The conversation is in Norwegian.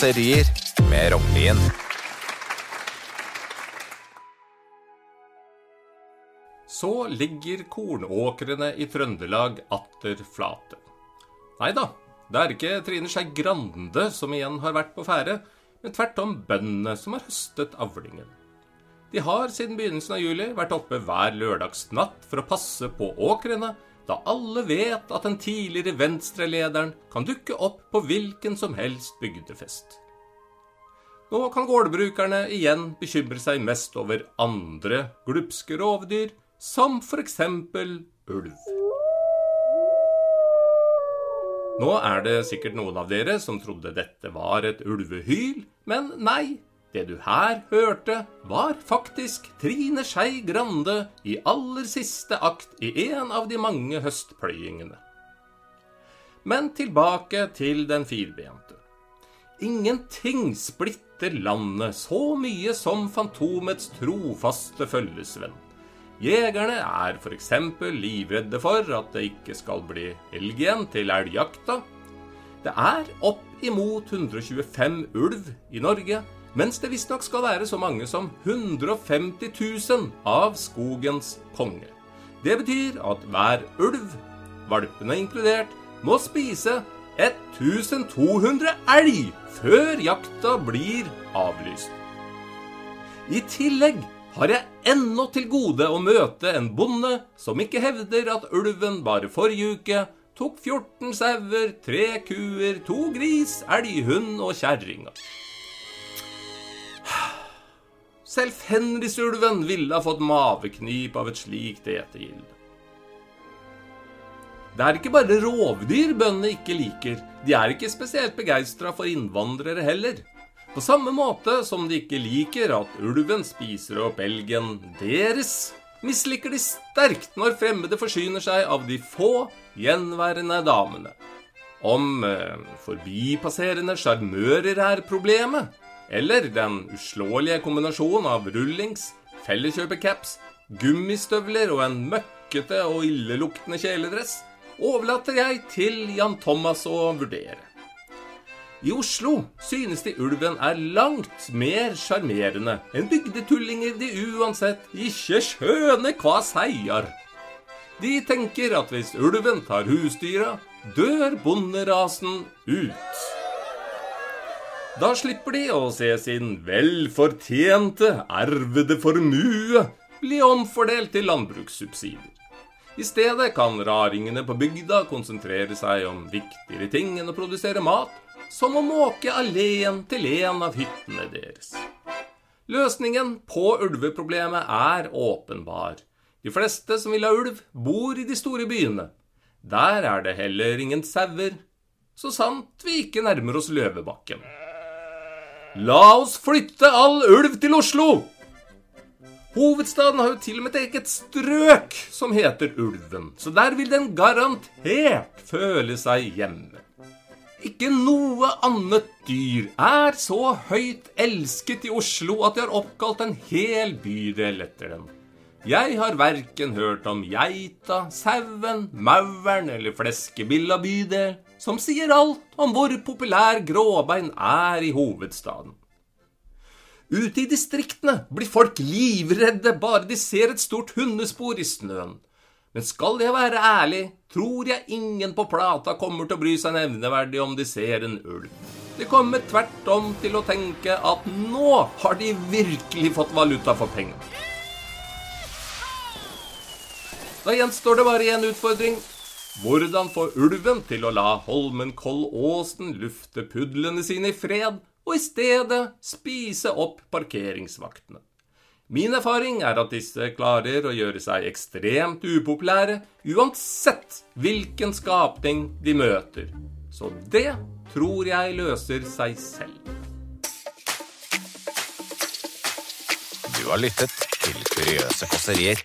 Kåserier med Rognlien. Så ligger kornåkrene i Trøndelag atter flate. Nei da, det er ikke Trine Skei Grande som igjen har vært på ferde, men tvert om bøndene som har høstet avlingen. De har siden begynnelsen av juli vært oppe hver lørdagsnatt for å passe på åkrene, da alle vet at den tidligere Venstre-lederen kan dukke opp på hvilken som helst bygdefest. Nå kan gårdbrukerne igjen bekymre seg mest over andre glupske rovdyr, som eksempel ulv. Nå er det sikkert noen av dere som trodde dette var et ulvehyl, men nei. Det du her hørte, var faktisk Trine Skei Grande i aller siste akt i en av de mange høstpløyingene. Men tilbake til den firbente. Ingenting splitter landet så mye som Fantomets trofaste følgesvenn. Jegerne er f.eks. livredde for at det ikke skal bli elg igjen til elgjakta. Det er opp imot 125 ulv i Norge, mens det visstnok skal være så mange som 150 000 av skogens konge. Det betyr at hver ulv, valpene inkludert, må spise 1200 elg før jakta blir avlyst. I tillegg har jeg ennå til gode å møte en bonde som ikke hevder at ulven bare forrige uke tok 14 sauer, 3 kuer, 2 gris, elghund og kjerringer. Selv Fenrisulven ville ha fått maveknip av et slikt etegild. Det er ikke bare rovdyr bøndene ikke liker, de er ikke spesielt begeistra for innvandrere heller. På samme måte som de ikke liker at ulven spiser opp elgen deres, misliker de sterkt når fremmede forsyner seg av de få gjenværende damene. Om eh, forbipasserende sjarmører er problemet, eller den uslåelige kombinasjonen av rullings, felleskjøpercaps, gummistøvler og en møkkete og illeluktende kjeledress, overlater jeg til Jan Thomas å vurdere. I Oslo synes de ulven er langt mer sjarmerende enn bygdetullinger de uansett ikke skjønner hva seier. De tenker at hvis ulven tar husdyra, dør bonderasen ut. Da slipper de å se sin velfortjente, ervede formue bli omfordelt til landbrukssubsidier. I stedet kan raringene på bygda konsentrere seg om viktigere ting enn å produsere mat, som å måke alleen til en av hyttene deres. Løsningen på ulveproblemet er åpenbar. De fleste som vil ha ulv, bor i de store byene. Der er det heller ingen sauer, så sant vi ikke nærmer oss Løvebakken. La oss flytte all ulv til Oslo! Hovedstaden har jo til og med et eget strøk som heter Ulven, så der vil den garantert føle seg hjemme. Ikke noe annet dyr er så høyt elsket i Oslo at de har oppkalt en hel bydel etter den. Jeg har verken hørt om geita, sauen, mauren eller fleskebilla bydel, som sier alt om hvor populær gråbein er i hovedstaden. Ute i distriktene blir folk livredde bare de ser et stort hundespor i snøen. Men skal jeg være ærlig, tror jeg ingen på Plata kommer til å bry seg nevneverdig om de ser en ulv. De kommer tvert om til å tenke at nå har de virkelig fått valuta for pengene. Da gjenstår det bare én utfordring. Hvordan få ulven til å la Holmenkollåsen lufte pudlene sine i fred, og i stedet spise opp parkeringsvaktene? Min erfaring er at disse klarer å gjøre seg ekstremt upopulære uansett hvilken skapning de møter. Så det tror jeg løser seg selv. Du har lyttet til Kuriøse kåserier